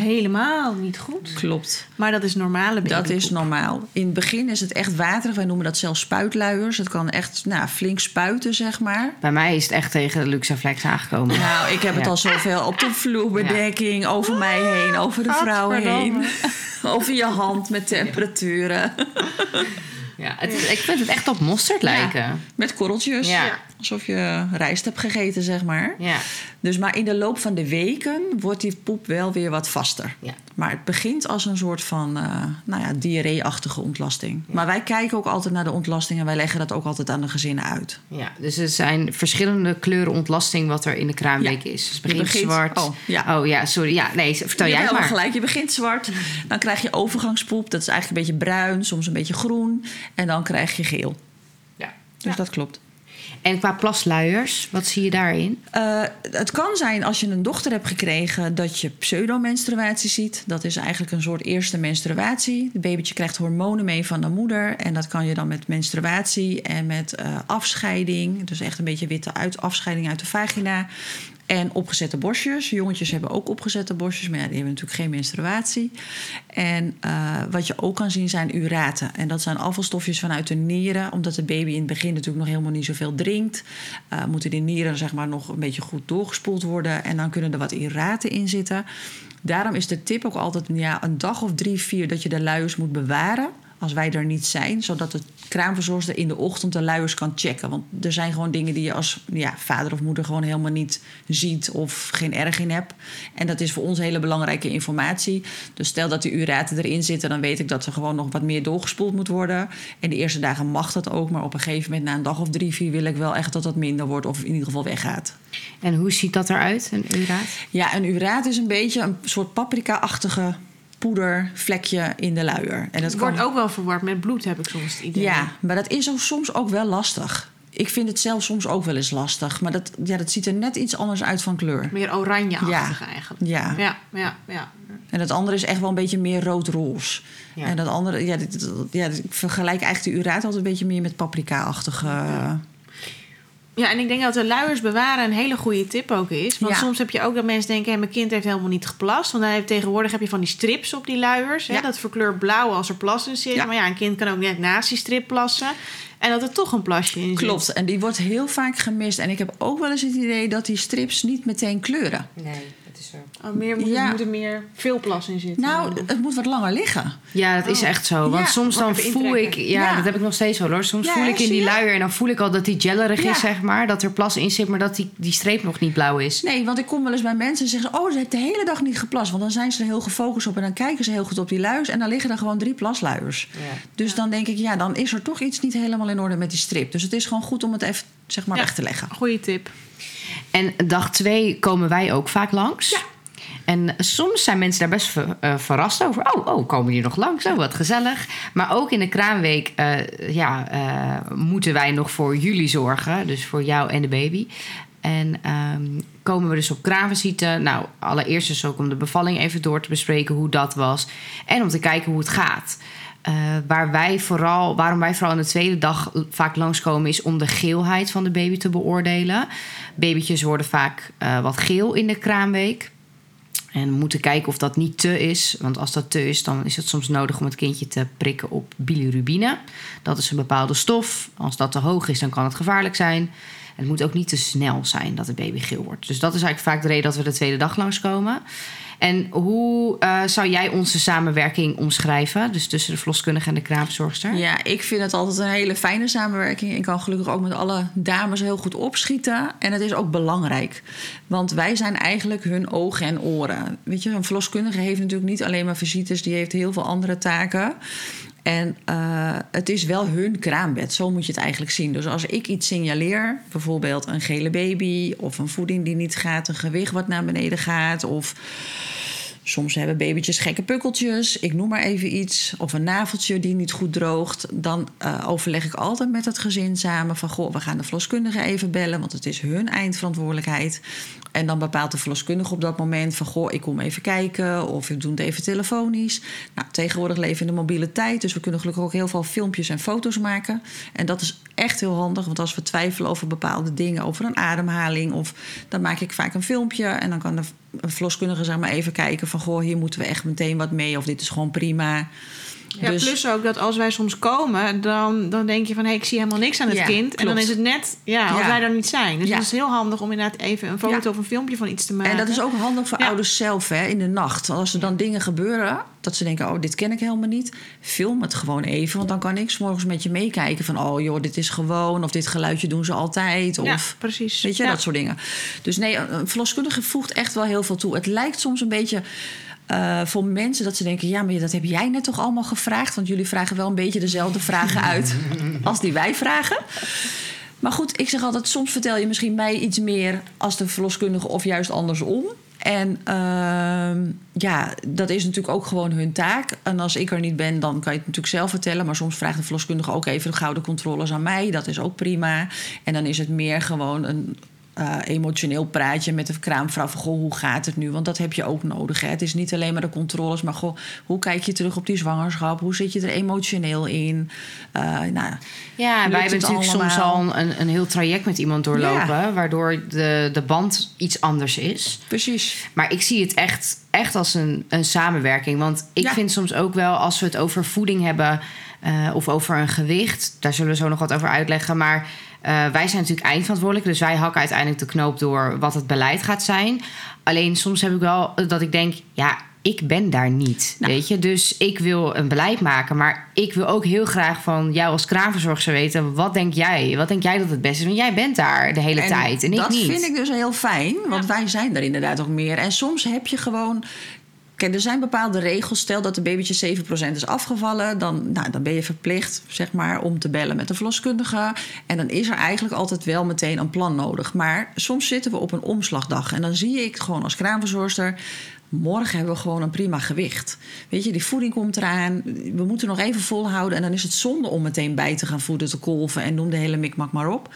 Helemaal niet goed. Klopt. Maar dat is normale Dat is normaal. In het begin is het echt waterig. Wij noemen dat zelfs spuitluiers. Het kan echt nou, flink spuiten, zeg maar. Bij mij is het echt tegen de Luxaflex aangekomen. Nou, ik heb het Ja. al zoveel op de vloerbedekking, over mij heen, over de vrouw heen. Over je hand met temperaturen. Ja, het is- ik vind het echt op mosterd lijken. Met korreltjes. Ja. Alsof je rijst hebt gegeten, zeg maar. Ja. Dus maar in de loop van de weken wordt die poep wel weer wat vaster. Ja. Maar het begint als een soort van eh nou ja, diarree-achtige ontlasting. Maar wij kijken ook altijd naar de ontlasting en wij leggen dat ook altijd aan de gezinnen uit. Ja, dus er zijn verschillende kleuren ontlasting wat er in de kraamweek Ja. is. Dus begint, begint- zwart. oh, ja. oh ja, sorry. Ja, nee, vertel je jij maar. gelijk. Je begint zwart, dan krijg je overgangspoep. Dat is eigenlijk een beetje bruin, soms een beetje groen. En dan krijg je geel. Ja. Dus dat klopt. En qua plasluiers, wat zie je daarin? Eh, het kan zijn als je een dochter hebt gekregen dat je pseudomenstruatie ziet. Dat is eigenlijk een soort eerste menstruatie. Het babytje krijgt hormonen mee van de moeder. En dat kan je dan met menstruatie en met eh, afscheiding. Dus echt een beetje witte uit, afscheiding uit de vagina. En opgezette borstjes. Jongetjes hebben ook opgezette borstjes, maar die hebben natuurlijk geen menstruatie. En eh, wat je ook kan zien zijn uraten. En dat zijn afvalstofjes vanuit de nieren. Omdat de baby in het begin natuurlijk nog helemaal niet zoveel drinkt. eh, moeten die nieren zeg maar, nog een beetje goed doorgespoeld worden. En dan kunnen er wat uraten in zitten. Daarom is de tip ook altijd ja, een dag of drie, vier dat je de luiers moet bewaren. Als wij er niet zijn, zodat de kraamverzorgster in de ochtend de luiers kan checken. Want er zijn gewoon dingen die je als ja, vader of moeder gewoon helemaal niet ziet of geen erg in hebt. En dat is voor ons hele belangrijke informatie. Dus stel dat de uraten erin zitten, dan weet ik dat er gewoon nog wat meer doorgespoeld moet worden. En de eerste dagen mag dat ook, maar op een gegeven moment na een dag of drie, vier wil ik wel echt dat dat minder wordt of in ieder geval weggaat. En hoe ziet dat eruit, een uraat? Ja, een uraat is een beetje een soort paprika-achtige poedervlekje in de luier. En dat Het wordt ook wel verward met bloed, heb ik soms het idee. Ja, maar dat is ook soms ook wel lastig. Ik vind het zelf soms ook wel eens lastig. Maar dat, ja, dat ziet er net iets anders uit van kleur. Meer oranjeachtig Ja. eigenlijk. Ja. Ja, ja, ja. En het andere is echt wel een beetje meer rood-roze. Ja. En dat andere, ja, dit- ja, ik vergelijk eigenlijk de uraat altijd een beetje meer met paprika-achtige. Ja, en ik denk dat de luiers bewaren een hele goede tip ook is. Want Ja. soms heb je ook dat mensen denken... Hé, mijn kind heeft helemaal niet geplast. Want dan heb, tegenwoordig heb je van die strips op die luiers. Hè? Ja. Dat verkleurt blauw als er plas in zit. Ja. Maar ja, een kind kan ook net naast die strip plassen. En dat er toch een plasje in zit. Klopt, en die wordt heel vaak gemist. En ik heb ook wel eens het idee dat die strips niet meteen kleuren. Nee, zo. Oh, meer, moet, Ja. moet er meer veel plas in zitten. Nou, het moet wat langer liggen. Ja, dat is Oh. echt zo. Want Ja, soms dan voel ik... Ja, Ja. dat heb ik nog steeds wel hoor. Soms Ja, voel ik in die je? luier en dan voel ik al dat die jellerig Ja. is, zeg maar. Dat er plas in zit, maar dat die, die streep nog niet blauw is. Nee, want ik kom wel eens bij mensen en zeggen ze... oh, ze heeft de hele dag niet geplast. Want dan zijn ze er heel gefocust op en dan kijken ze heel goed op die luiers... en dan liggen er gewoon drie plasluiers. Ja. Dus dan denk ik, ja, dan is er toch iets niet helemaal in orde met die strip. Dus het is gewoon goed om het even, zeg maar, Ja. weg te leggen. Goeie tip. En dag twee komen wij ook vaak langs. Ja. En soms zijn mensen daar best ver- eh, verrast over. Oh, oh, komen die nog langs? Oh, wat gezellig. Maar ook in de kraamweek eh, ja, eh, moeten wij nog voor jullie zorgen. Dus voor jou en de baby. En ehm, komen we dus op kraamvisite. Nou, allereerst dus ook om de bevalling even door te bespreken hoe dat was. En om te kijken hoe het gaat. Eh, waar wij vooral, waarom wij vooral aan de tweede dag vaak langskomen, is om de geelheid van de baby te beoordelen. Babytjes worden vaak eh, wat geel in de kraamweek. En we moeten kijken of dat niet te is. Want als dat te is, dan is het soms nodig om het kindje te prikken op bilirubine. Dat is een bepaalde stof. Als dat te hoog is, dan kan het gevaarlijk zijn. Het moet ook niet te snel zijn dat de baby geel wordt. Dus dat is eigenlijk vaak de reden dat we de tweede dag langskomen. En hoe eh, zou jij onze samenwerking omschrijven? Dus tussen de verloskundige en de kraamzorgster? Ja, ik vind het altijd een hele fijne samenwerking. Ik kan gelukkig ook met alle dames heel goed opschieten. En het is ook belangrijk. Want wij zijn eigenlijk hun ogen en oren. Weet je, een verloskundige heeft natuurlijk niet alleen maar visites, die heeft heel veel andere taken. En eh, het is wel hun kraambed, zo moet je het eigenlijk zien. Dus als ik iets signaleer, bijvoorbeeld een gele baby... of een voeding die niet gaat, een gewicht wat naar beneden gaat... of Soms hebben babytjes gekke pukkeltjes, ik noem maar even iets. Of een naveltje die niet goed droogt. Dan eh, overleg ik altijd met het gezin samen van... goh, we gaan de verloskundige even bellen, want het is hun eindverantwoordelijkheid. En dan bepaalt de verloskundige op dat moment van... goh, ik kom even kijken of ik doe het even telefonisch. Nou, tegenwoordig leven we in de mobiele tijd... dus we kunnen gelukkig ook heel veel filmpjes en foto's maken. En dat is echt heel handig, want als we twijfelen over bepaalde dingen... over een ademhaling, of dan maak ik vaak een filmpje... en dan kan de verloskundige zeg maar even kijken van... goh, hier moeten we echt meteen wat mee of dit is gewoon prima. Ja, Dus- plus ook dat als wij soms komen, dan, dan denk je van... hé, ik zie helemaal niks aan het Ja, kind. En dan is het net, ja, als Ja. wij er niet zijn. Dus het is heel handig om inderdaad even een foto of een filmpje van iets te maken. En dat is ook handig voor ouders zelf hè, in de nacht. Want als er dan dingen gebeuren, dat ze denken... oh, dit ken ik helemaal niet. Film het gewoon even, want dan kan ik 's morgens met je meekijken... van oh joh, dit is gewoon, of dit geluidje doen ze altijd. Of, Ja, precies. Weet je, dat soort dingen. Dus nee, een een verloskundige voegt echt wel heel veel toe. Het lijkt soms een beetje eh, voor mensen dat ze denken... ja, maar dat heb jij net toch allemaal gevraagd? Want jullie vragen wel een beetje dezelfde vragen uit... als die wij vragen. Maar goed, ik zeg altijd, soms vertel je misschien mij iets meer... als de verloskundige of juist andersom. En ehm, ja, dat is natuurlijk ook gewoon hun taak. En als ik er niet ben, dan kan je het natuurlijk zelf vertellen. Maar soms vraagt de verloskundige ook even de gouden controles aan mij. Dat is ook prima. En dan is het meer gewoon een eh, emotioneel praatje met de kraamvrouw. Van, goh, hoe gaat het nu? Want dat heb je ook nodig. Hè? Het is niet alleen maar de controles, maar goh, hoe kijk je terug op die zwangerschap? Hoe zit je er emotioneel in? Eh, nou, Ja, en wij hebben natuurlijk soms al een, een heel traject met iemand doorlopen, Ja. waardoor de, de band iets anders is. precies. Maar ik zie het echt, echt als een, een samenwerking. Want ik Ja. vind soms ook wel, als we het over voeding hebben eh, of over een gewicht, daar zullen we zo nog wat over uitleggen. Maar eh, wij zijn natuurlijk eindverantwoordelijk, dus wij hakken uiteindelijk de knoop door wat het beleid gaat zijn. Alleen soms heb ik wel dat ik denk, ja. ik ben daar niet. Nou. Weet je, dus ik wil een beleid maken, maar ik wil ook heel graag van jou als kraamverzorgster weten: wat denk jij? Wat denk jij dat het beste is? Want jij bent daar de hele En tijd en ik dat niet. vind ik dus heel fijn, want wij zijn er inderdaad ook meer. En soms heb je gewoon. Kijk, er zijn bepaalde regels. Stel dat de babytje 7% is afgevallen, dan, nou, dan ben je verplicht zeg maar, om te bellen met de verloskundige. En dan is er eigenlijk altijd wel meteen een plan nodig. Maar soms zitten we op een omslagdag en dan zie ik gewoon als kraamverzorgster. Morgen hebben we gewoon een prima gewicht. Weet je, die voeding komt eraan. We moeten nog even volhouden. En dan is het zonde om meteen bij te gaan voeden, te kolven en noem de hele mikmak maar op.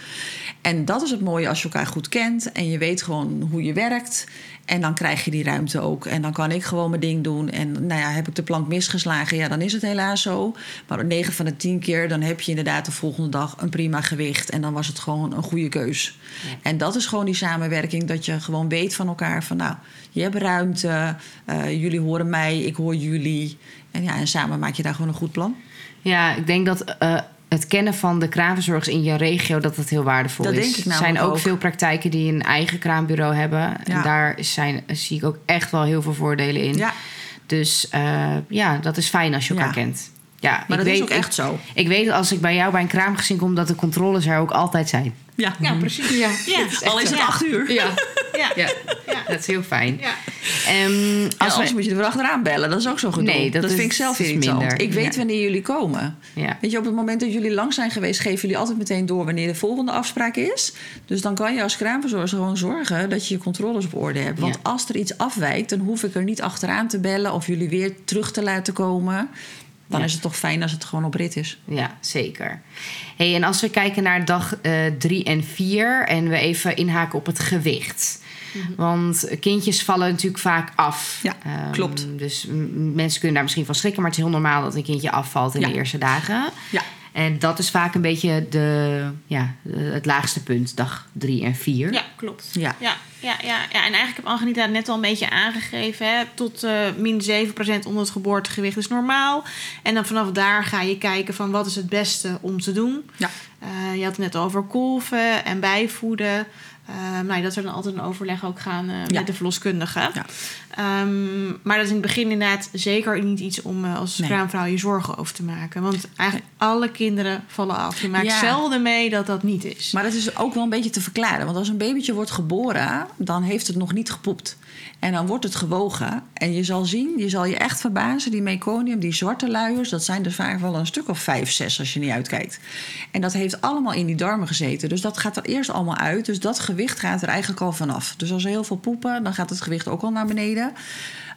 En dat is het mooie als je elkaar goed kent en je weet gewoon hoe je werkt. En dan krijg je die ruimte ook. En dan kan ik gewoon mijn ding doen. En nou ja, heb ik de plank misgeslagen, ja, dan is het helaas zo. Maar 9 van de 10 keer, dan heb je inderdaad de volgende dag een prima gewicht. En dan was het gewoon een goede keus. En dat is gewoon die samenwerking, dat je gewoon weet van elkaar van nou, je hebt ruimte, eh, jullie horen mij, ik hoor jullie. En ja, en samen maak je daar gewoon een goed plan. Ja, ik denk dat eh, het kennen van de kraamverzorgers in je regio dat dat heel waardevol Dat is. denk ik er zijn ook, ook. veel praktijken die een eigen kraambureau hebben. En Ja. daar zijn, zie ik ook echt wel heel veel voordelen in. Ja, Dus eh, ja, dat is fijn als je elkaar Ja. kent. Ja, maar ik dat weet, is ook echt ik, zo. ik weet als ik bij jou bij een kraamgezin kom dat de controles er ook altijd zijn. Ja, Ja, precies. Ja, ja. al is het Ja. acht uur. Ja, Ja. ja. Ja. dat is heel fijn. Ja. Ehm, Als als anders we, moet je er achteraan bellen. Dat is ook zo gedoe. Nee, dat vind ik zelf irritant. minder. Ik weet Ja. wanneer jullie komen. ja. Weet je, op het moment dat jullie lang zijn geweest, geven jullie altijd meteen door wanneer de volgende afspraak is. Dus dan kan je als kraamverzorger gewoon zorgen dat je je controles op orde hebt. Want Ja. als er iets afwijkt, dan hoef ik er niet achteraan te bellen of jullie weer terug te laten komen. Dan Ja. is het toch fijn als het gewoon op rit is. Ja, zeker. Hey, en als we kijken naar dag eh, drie en vier en we even inhaken op het gewicht. Want kindjes vallen natuurlijk vaak af. Ja, Ehm, klopt. Dus mensen kunnen daar misschien van schrikken, maar het is heel normaal dat een kindje afvalt in Ja. de eerste dagen. Ja. En dat is vaak een beetje de, ja, het laagste punt, dag drie en vier. Ja, klopt. Ja. Ja, ja, ja, ja. En eigenlijk heb Angelita het net al een beetje aangegeven. Hè? Tot eh min 7% onder het geboortegewicht is normaal. En dan vanaf daar ga je kijken van wat is het beste om te doen. Ja. Eh, je had het net over kolven en bijvoeden. Eh, nou, dat er dan altijd een overleg ook gaan Ja. met de verloskundige. Ja. Ehm, maar dat is in het begin inderdaad zeker niet iets om als Nee. kraamvrouw je zorgen over te maken. Want eigenlijk alle kinderen vallen af. Je maakt Ja. zelden mee dat dat niet is. Maar dat is ook wel een beetje te verklaren. Want als een babytje wordt geboren, dan heeft het nog niet gepoept. En dan wordt het gewogen. En je zal zien, je zal je echt verbazen, die meconium, die zwarte luiers, dat zijn er vaak wel een stuk of vijf, zes als je niet uitkijkt. En dat heeft allemaal in die darmen gezeten. Dus dat gaat er eerst allemaal uit. Dus dat gewicht gaat er eigenlijk al vanaf. Dus als er heel veel poepen, dan gaat het gewicht ook al naar beneden.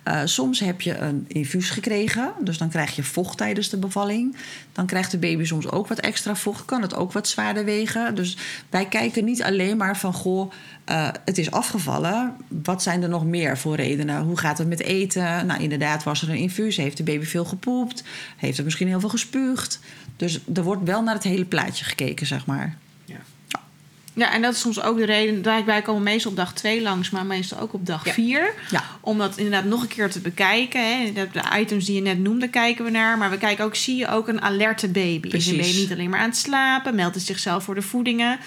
Eh, soms heb je een infuus gekregen, dus dan krijg je vocht tijdens de bevalling. Dan krijgt de baby soms ook wat extra vocht, kan het ook wat zwaarder wegen. Dus wij kijken niet alleen maar van, goh, eh, het is afgevallen. Wat zijn er nog meer voor redenen? Hoe gaat het met eten? Nou, inderdaad, was er een infuus? Heeft de baby veel gepoept? Heeft er misschien heel veel gespuugd? Dus er wordt wel naar het hele plaatje gekeken, zeg maar. Ja, en dat is soms ook de reden. Wij, wij komen meestal op dag 2 langs, maar meestal ook op dag Ja. 4. Ja. Om dat inderdaad nog een keer te bekijken. Hè. De, items die je net noemde, kijken we naar. Maar we kijken ook, zie je ook een alerte baby? Is een Precies. baby niet alleen maar aan het slapen? Meldt het zichzelf voor de voedingen?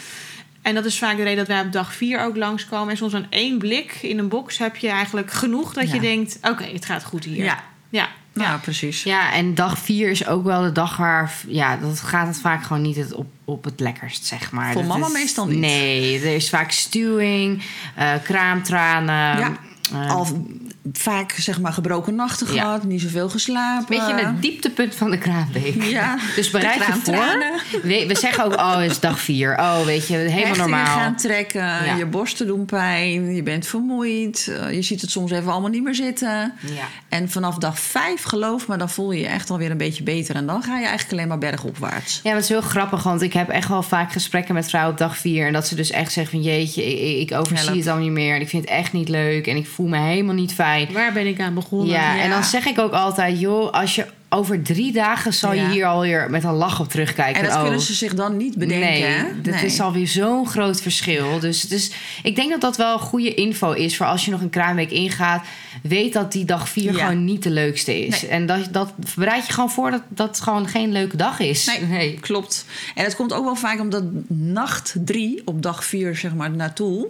En dat is vaak de reden dat wij op dag 4 ook langskomen. En soms aan één blik in een box heb je eigenlijk genoeg dat je denkt... oké, het gaat goed hier. Ja. Ja. Nou, precies. Ja, en dag vier is ook wel de dag waar... Ja, dat gaat het vaak gewoon niet het op, op het lekkerst, zeg maar. Voor Dat mama is- meestal niet. Nee, er is vaak stuwing, eh, kraamtranen. Ja. eh, Al vaak zeg maar gebroken nachten Ja. gehad, niet zoveel geslapen. Beetje het dieptepunt van de kraamweek. Ja, Dus bereid je voor. We, we zeggen ook, oh, het is dag vier. Oh, weet je, helemaal Hechtingen normaal. gaan trekken, Ja. je borsten doen pijn, je bent vermoeid, eh, je ziet het soms even allemaal niet meer zitten. Ja. En vanaf dag vijf, geloof me, dan voel je je echt alweer een beetje beter. En dan ga je eigenlijk alleen maar bergopwaarts. Ja, het is heel grappig, want ik heb echt wel vaak gesprekken met vrouwen op dag vier. En dat ze dus echt zeggen van jeetje, ik, ik overzie Help. het al niet meer. En ik vind het echt niet leuk. En ik voel me helemaal niet Waar ben ik aan begonnen? Ja, Ja. en dan zeg ik ook altijd, joh, als je over drie dagen zal je Ja. hier alweer met een lach op terugkijken. En dat oh, kunnen ze zich dan niet bedenken. Nee, hè? dat Nee. is alweer zo'n groot verschil. Dus, dus ik denk dat dat wel goede info is voor als je nog een kraamweek ingaat. Weet dat die dag vier Ja. gewoon niet de leukste is. Nee. En dat, dat bereid je gewoon voor dat dat gewoon geen leuke dag is. Nee, klopt. En het komt ook wel vaak omdat nacht drie, op dag vier zeg maar naartoe,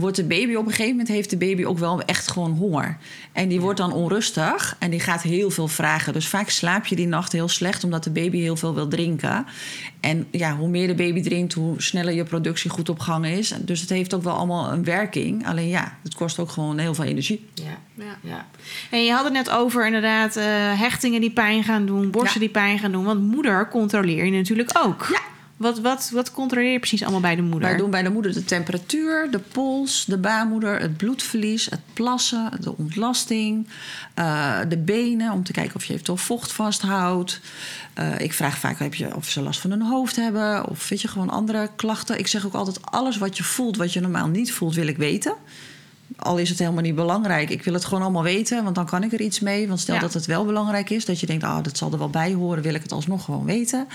wordt de baby op een gegeven moment heeft de baby ook wel echt gewoon honger. En die wordt dan onrustig en die gaat heel veel vragen. Dus vaak slaap je die nacht heel slecht omdat de baby heel veel wil drinken. En ja, hoe meer de baby drinkt, hoe sneller je productie goed op gang is. Dus het heeft ook wel allemaal een werking. Alleen ja, het kost ook gewoon heel veel energie. Ja. Ja. Ja. En je had het net over inderdaad eh, hechtingen die pijn gaan doen, borsten Ja. die pijn gaan doen. Want moeder controleer je natuurlijk ook. Ja. Wat, wat, wat controleer je precies allemaal bij de moeder? Wij doen bij de moeder de temperatuur, de pols, de baarmoeder, het bloedverlies, het plassen, de ontlasting, eh, de benen om te kijken of je eventueel vocht vasthoudt. Eh, ik vraag vaak heb je, of ze last van hun hoofd hebben of weet je, gewoon andere klachten. Ik zeg ook altijd: alles wat je voelt, wat je normaal niet voelt, wil ik weten. Al is het helemaal niet belangrijk. Ik wil het gewoon allemaal weten, want dan kan ik er iets mee. Want stel Ja. dat het wel belangrijk is, dat je denkt: ah, dat zal er wel bij horen, wil ik het alsnog gewoon weten.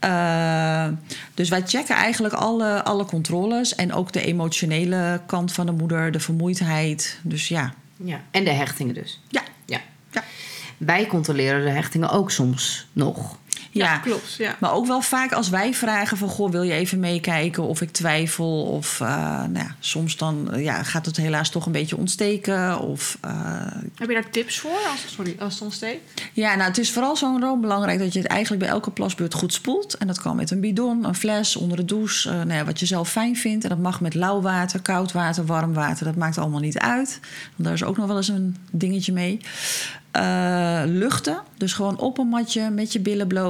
Eh, dus wij checken eigenlijk alle, alle controles en ook de emotionele kant van de moeder, de vermoeidheid. Dus ja, Ja. En de hechtingen dus. ja, Ja. ja. Wij controleren de hechtingen ook soms nog. Ja, ja. klopt. Ja. Maar ook wel vaak als wij vragen van... goh, wil je even meekijken of ik twijfel? Of eh, nou ja, soms dan eh, ja, gaat het helaas toch een beetje ontsteken. Of, eh, Heb je daar tips voor als, sorry, als het ontsteekt? ja, nou, het is vooral zo enorm belangrijk... dat je het eigenlijk bij elke plasbeurt goed spoelt. En dat kan met een bidon, een fles, onder de douche. nou ja, wat je zelf fijn vindt. En dat mag met lauw water, koud water, warm water. Dat maakt allemaal niet uit. Want daar is ook nog wel eens een dingetje mee. Luchten. Dus gewoon op een matje met je billen bloot.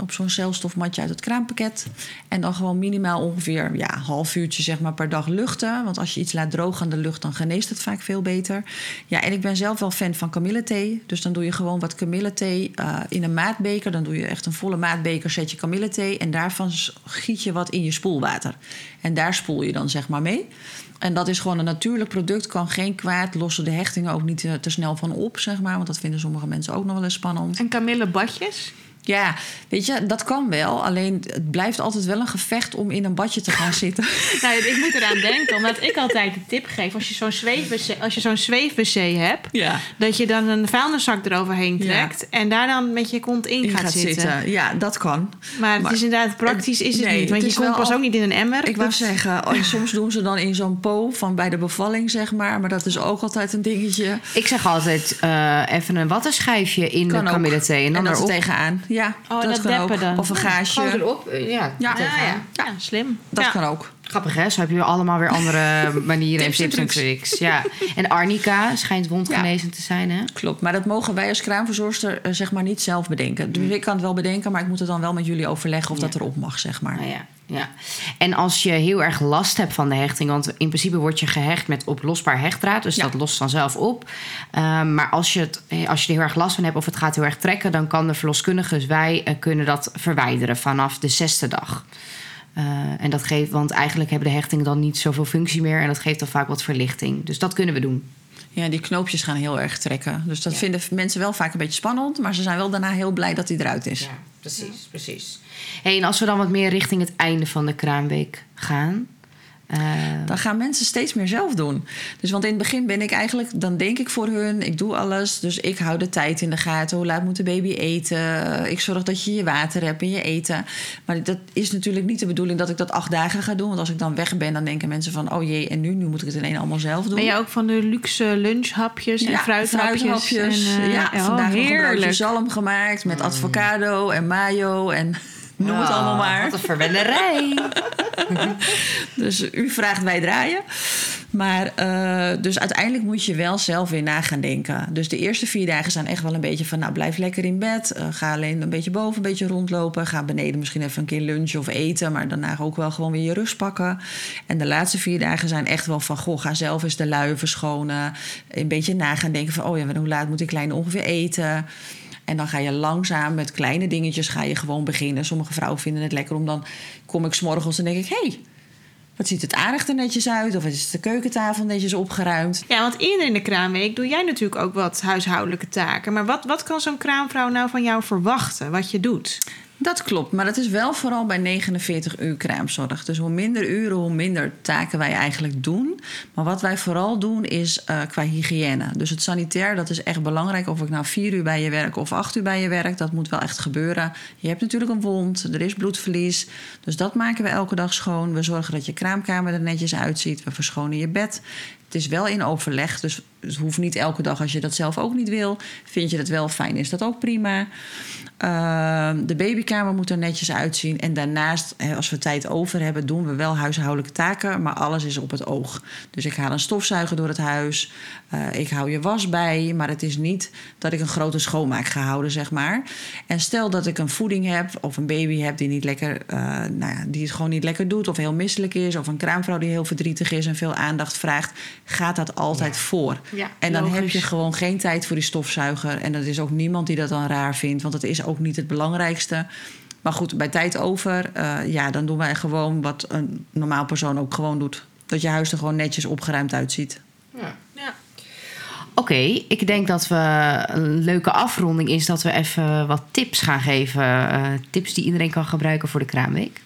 Op zo'n celstofmatje uit het kraampakket. En dan gewoon minimaal ongeveer ja, een half uurtje zeg maar, per dag luchten. Want als je iets laat drogen aan de lucht, dan geneest het vaak veel beter. Ja, en ik ben zelf wel fan van kamillethee. Dus dan doe je gewoon wat kamillethee eh in een maatbeker. Dan doe je echt een volle maatbeker, zet je kamillethee. En daarvan giet je wat in je spoelwater. En daar spoel je dan zeg maar mee. En dat is gewoon een natuurlijk product, kan geen kwaad, lossen de hechtingen ook niet te, te snel van op, zeg maar. Want dat vinden sommige mensen ook nog wel eens spannend. En kamillebadjes? Ja, weet je, dat kan wel. Alleen het blijft altijd wel een gevecht om in een badje te gaan zitten. Nou, ik moet eraan denken, omdat ik altijd de tip geef... als je zo'n zweefwc, als je zo'n zweefwc hebt... Ja. dat je dan een vuilniszak eroverheen trekt... en daar dan met je kont in gaat, zitten. Ja, dat kan. Maar het is inderdaad praktisch is het Nee, niet. Want het je komt pas al- ook niet in een emmer. Ik wou Dus- zeggen, oh, soms doen ze dan in zo'n po van bij de bevalling, zeg maar. Maar dat is ook altijd een dingetje. Ik zeg altijd eh, even een wattenschijfje in Kan de kamillethee. En dan dat er erop. tegenaan. Ja, Oh, dat, dat kan ook. dan. Of een gaasje. Gewoon erop. Ja, Ja. Ja, ja. ja, slim. Dat Ja. kan ook. Grappig hè? Zo heb je allemaal weer andere manieren en Tips en tips en trucs. Ja. En arnica schijnt wondgenezend te zijn hè? Klopt, maar dat mogen wij als kraamverzorgster eh, zeg maar niet zelf bedenken. Dus ik kan het wel bedenken, maar ik moet het dan wel met jullie overleggen of Ja. dat erop mag, zeg maar. Nou ja, ja. En als je heel erg last hebt van de hechting, want in principe word je gehecht met oplosbaar hechtdraad, dus Ja. dat lost vanzelf op. Ehm, maar als je, het, eh, als je er heel erg last van hebt of het gaat heel erg trekken, dan kan de verloskundige, dus wij, eh, kunnen dat verwijderen vanaf de zesde dag. Eh, en dat geeft, want eigenlijk hebben de hechtingen dan niet zoveel functie meer en dat geeft dan vaak wat verlichting. Dus dat kunnen we doen. Ja, die knoopjes gaan heel erg trekken. Dus dat Ja. vinden mensen wel vaak een beetje spannend, maar ze zijn wel daarna heel blij dat hij eruit is. Ja, precies, precies. Hey, en als we dan wat meer richting het einde van de kraamweek gaan. Eh, Dan gaan mensen steeds meer zelf doen. Dus want in het begin ben ik eigenlijk, dan denk ik voor hun, ik doe alles. Dus ik hou de tijd in de gaten. Hoe laat moet de baby eten? Ik zorg dat je je water hebt en je eten. Maar dat is natuurlijk niet de bedoeling dat ik dat acht dagen ga doen. Want als ik dan weg ben, dan denken mensen van, oh jee, en nu, nu moet ik het in één allemaal zelf doen. Ben je ook van de luxe lunchhapjes en Ja, fruithapjes? fruithapjes. En, eh, ja, oh, vandaag nog een broodje heerlijk. zalm gemaakt met avocado en mayo en noem het allemaal maar. Wat een verwennerij. Dus u vraagt, wij draaien. Maar eh, dus uiteindelijk moet je wel zelf weer na gaan denken. Dus de eerste vier dagen zijn echt wel een beetje van... nou, blijf lekker in bed. Eh, ga alleen een beetje boven, een beetje rondlopen. Ga beneden misschien even een keer lunchen of eten. Maar daarna ook wel gewoon weer je rust pakken. En de laatste vier dagen zijn echt wel van... goh, ga zelf eens de luien verschonen. Een beetje na gaan denken van... oh ja, hoe laat moet ik klein ongeveer eten... En dan ga je langzaam met kleine dingetjes ga je gewoon beginnen. Sommige vrouwen vinden het lekker om dan kom ik s'morgens en denk ik... hey, Wat ziet het aardig er netjes uit? Of is de keukentafel netjes opgeruimd? Ja, want eerder in de kraamweek doe jij natuurlijk ook wat huishoudelijke taken. Maar wat, wat kan zo'n kraamvrouw nou van jou verwachten, wat je doet? Dat klopt, maar dat is wel vooral bij 49 uur kraamzorg. Dus hoe minder uren, hoe minder taken wij eigenlijk doen. Maar wat wij vooral doen is uh, qua hygiëne. Dus het sanitair, dat is echt belangrijk. Of ik nou vier uur bij je werk of acht uur bij je werk, dat moet wel echt gebeuren. Je hebt natuurlijk een wond, er is bloedverlies. Dus dat maken we elke dag schoon. We zorgen dat je kraamkamer er netjes uitziet. We verschonen je bed. Het is wel in overleg, dus het hoeft niet elke dag als je dat zelf ook niet wil. Vind je dat wel fijn, is dat ook prima. Ehm, de babykamer moet er netjes uitzien. En daarnaast, als we tijd over hebben, doen we wel huishoudelijke taken. Maar alles is op het oog. Dus ik haal een stofzuiger door het huis. Uh, ik hou je was bij. Maar het is niet dat ik een grote schoonmaak ga houden, zeg maar. En stel dat ik een voeding heb of een baby heb die, niet lekker, uh, nou ja, die het gewoon niet lekker doet. Of heel misselijk is. Of een kraamvrouw die heel verdrietig is en veel aandacht vraagt. Gaat dat altijd voor. Ja, en dan logisch. heb je gewoon geen tijd voor die stofzuiger. En dat is ook niemand die dat dan raar vindt. Want het is ook niet het belangrijkste. Maar goed, bij tijd over, uh, ja, dan doen wij gewoon wat een normaal persoon ook gewoon doet. Dat je huis er gewoon netjes opgeruimd uitziet. Ja. Ja. Oké, ik denk dat we een leuke afronding is dat we even wat tips gaan geven. Uh, tips die iedereen kan gebruiken voor de kraamweek.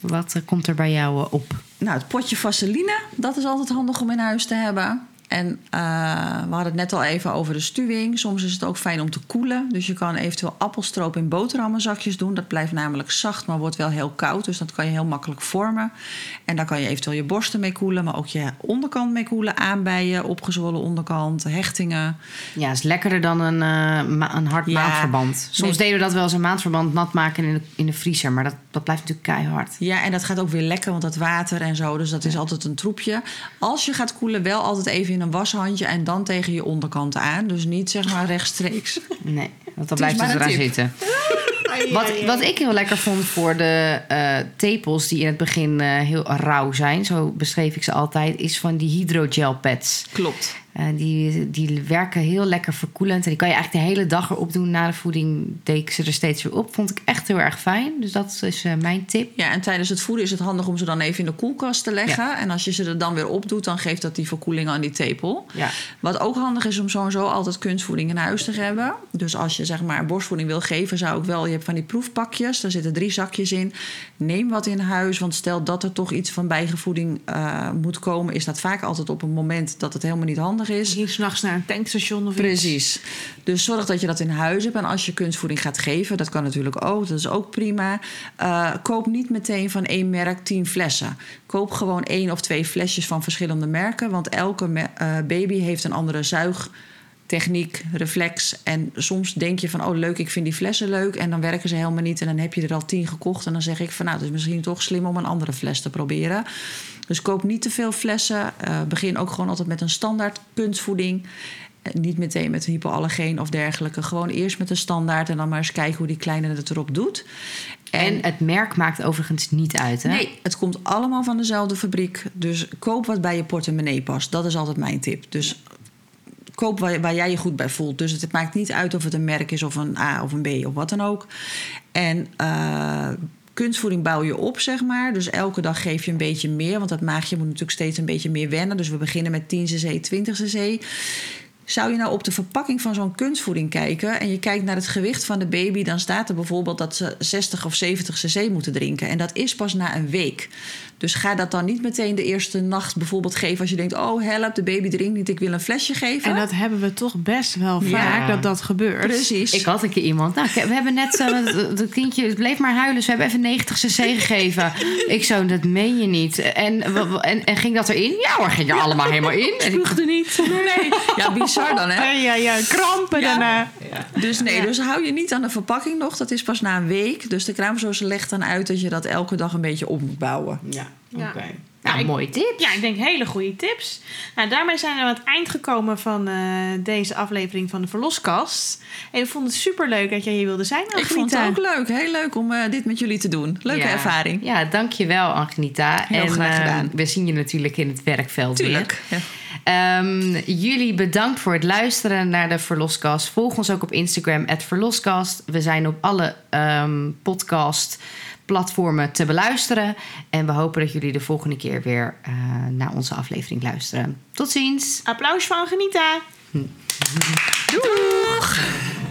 Wat uh, komt er bij jou uh, op? Nou, het potje vaseline, dat is altijd handig om in huis te hebben. En uh, we hadden het net al even over de stuwing. Soms is het ook fijn om te koelen. Dus je kan eventueel appelstroop in boterhammenzakjes doen. Dat blijft namelijk zacht, maar wordt wel heel koud. Dus dat kan je heel makkelijk vormen. En daar kan je eventueel je borsten mee koelen. Maar ook je onderkant mee koelen. Aanbijen, opgezwollen onderkant, hechtingen. Ja, is lekkerder dan een, uh, ma een hard Ja, maandverband. Soms nee. deden we dat wel eens een maandverband nat maken in de, in de vriezer. Maar dat, dat blijft natuurlijk keihard. Ja, en dat gaat ook weer lekker, want dat water en zo. Dus dat is altijd een troepje. Als je gaat koelen, wel altijd even in een washandje en dan tegen je onderkant aan. Dus niet zeg maar rechtstreeks. Nee, want dan blijft het eraan tip. zitten. Wat, wat ik heel lekker vond voor de eh, tepels die in het begin eh, heel rauw zijn, zo beschreef ik ze altijd, is van die hydrogel pads. Klopt. Eh, die, die werken heel lekker verkoelend. En die kan je eigenlijk de hele dag erop doen. Na de voeding deed ik ze er steeds weer op. Vond ik echt heel erg fijn. Dus dat is eh, mijn tip. Ja, en tijdens het voeden is het handig om ze dan even in de koelkast te leggen. En als je ze er dan weer op doet, dan geeft dat die verkoeling aan die tepel. Ja. Wat ook handig is om sowieso altijd kunstvoeding in huis te hebben. Dus als je zeg maar borstvoeding wil geven, zou ik wel... Je hebt van die proefpakjes, daar zitten drie zakjes in. Neem wat in huis, want stel dat er toch iets van bijgevoeding uh, moet komen... is dat vaak altijd op een moment dat het helemaal niet handig is. Misschien s'nachts naar een tankstation of iets. Precies. Dus zorg dat je dat in huis hebt. En als je kunstvoeding gaat geven, dat kan natuurlijk ook. Dat is ook prima. Uh, koop niet meteen van één merk tien flessen. Koop gewoon één of twee flesjes van verschillende merken. Want elke uh, baby heeft een andere zuig techniek, reflex. En soms denk je van, oh leuk, ik vind die flessen leuk. En dan werken ze helemaal niet. En dan heb je er al tien gekocht. En dan zeg ik van, nou, het is misschien toch slim om een andere fles te proberen. Dus koop niet te veel flessen. Uh, begin ook gewoon altijd met een standaard kunstvoeding. Niet meteen met hypoallergeen of dergelijke. Gewoon eerst met een standaard en dan maar eens kijken hoe die kleine het erop doet. En, en het merk maakt overigens niet uit, hè? Nee, het komt allemaal van dezelfde fabriek. Dus koop wat bij je portemonnee past. Dat is altijd mijn tip. Dus koop waar, waar, jij je goed bij voelt. Dus het maakt niet uit of het een merk is of een A of een B of wat dan ook. En uh, kunstvoeding bouw je op, zeg maar. Dus elke dag geef je een beetje meer. Want dat maagje moet natuurlijk steeds een beetje meer wennen. Dus we beginnen met 10 cc, 20 cc. Zou je nou op de verpakking van zo'n kunstvoeding kijken en je kijkt naar het gewicht van de baby, dan staat er bijvoorbeeld dat ze 60 of 70 cc moeten drinken. En dat is pas na een week. Dus ga dat dan niet meteen de eerste nacht bijvoorbeeld geven als je denkt: oh help, de baby drinkt niet, ik wil een flesje geven. En dat hebben we toch best wel vaak Ja. dat dat gebeurt. Precies. Ik had een keer iemand. Nou, we hebben net zo. Het kindje bleef maar huilen. Dus we hebben even 90 cc gegeven. Ik zo, dat meen je niet. En, en, en ging dat erin? Ja hoor, ging er allemaal helemaal in. En ik, Spuugde niet. Nee. Ja, bizar dan hè. Ja, ja, krampen Ja. daarna. Dus nee, dus hou je niet aan de verpakking nog. Dat is pas na een week. Dus de kraamzorger legt dan uit dat je dat elke dag een beetje op moet bouwen. ja, Ja. oké. Nou, ik- mooi tip. Ja, ik denk hele goede tips. Nou, daarmee zijn we aan het eind gekomen van eh, deze aflevering van de Verloskast. En ik vond het super leuk dat jij hier wilde zijn. Ik vond het ook leuk. Heel leuk om eh, dit met jullie te doen. Leuke Ja. ervaring. Ja, dankjewel Angenita. Heel en graag eh, gedaan. we zien je natuurlijk in het werkveld Tuurlijk. Ja. weer. Ehm, jullie bedankt voor het luisteren naar de Verloskast. Volg ons ook op Instagram, Verloskast. We zijn op alle ehm, podcast platformen te beluisteren. En we hopen dat jullie de volgende keer weer eh, naar onze aflevering luisteren. Tot ziens! Applaus van Genita. Hm. Doei!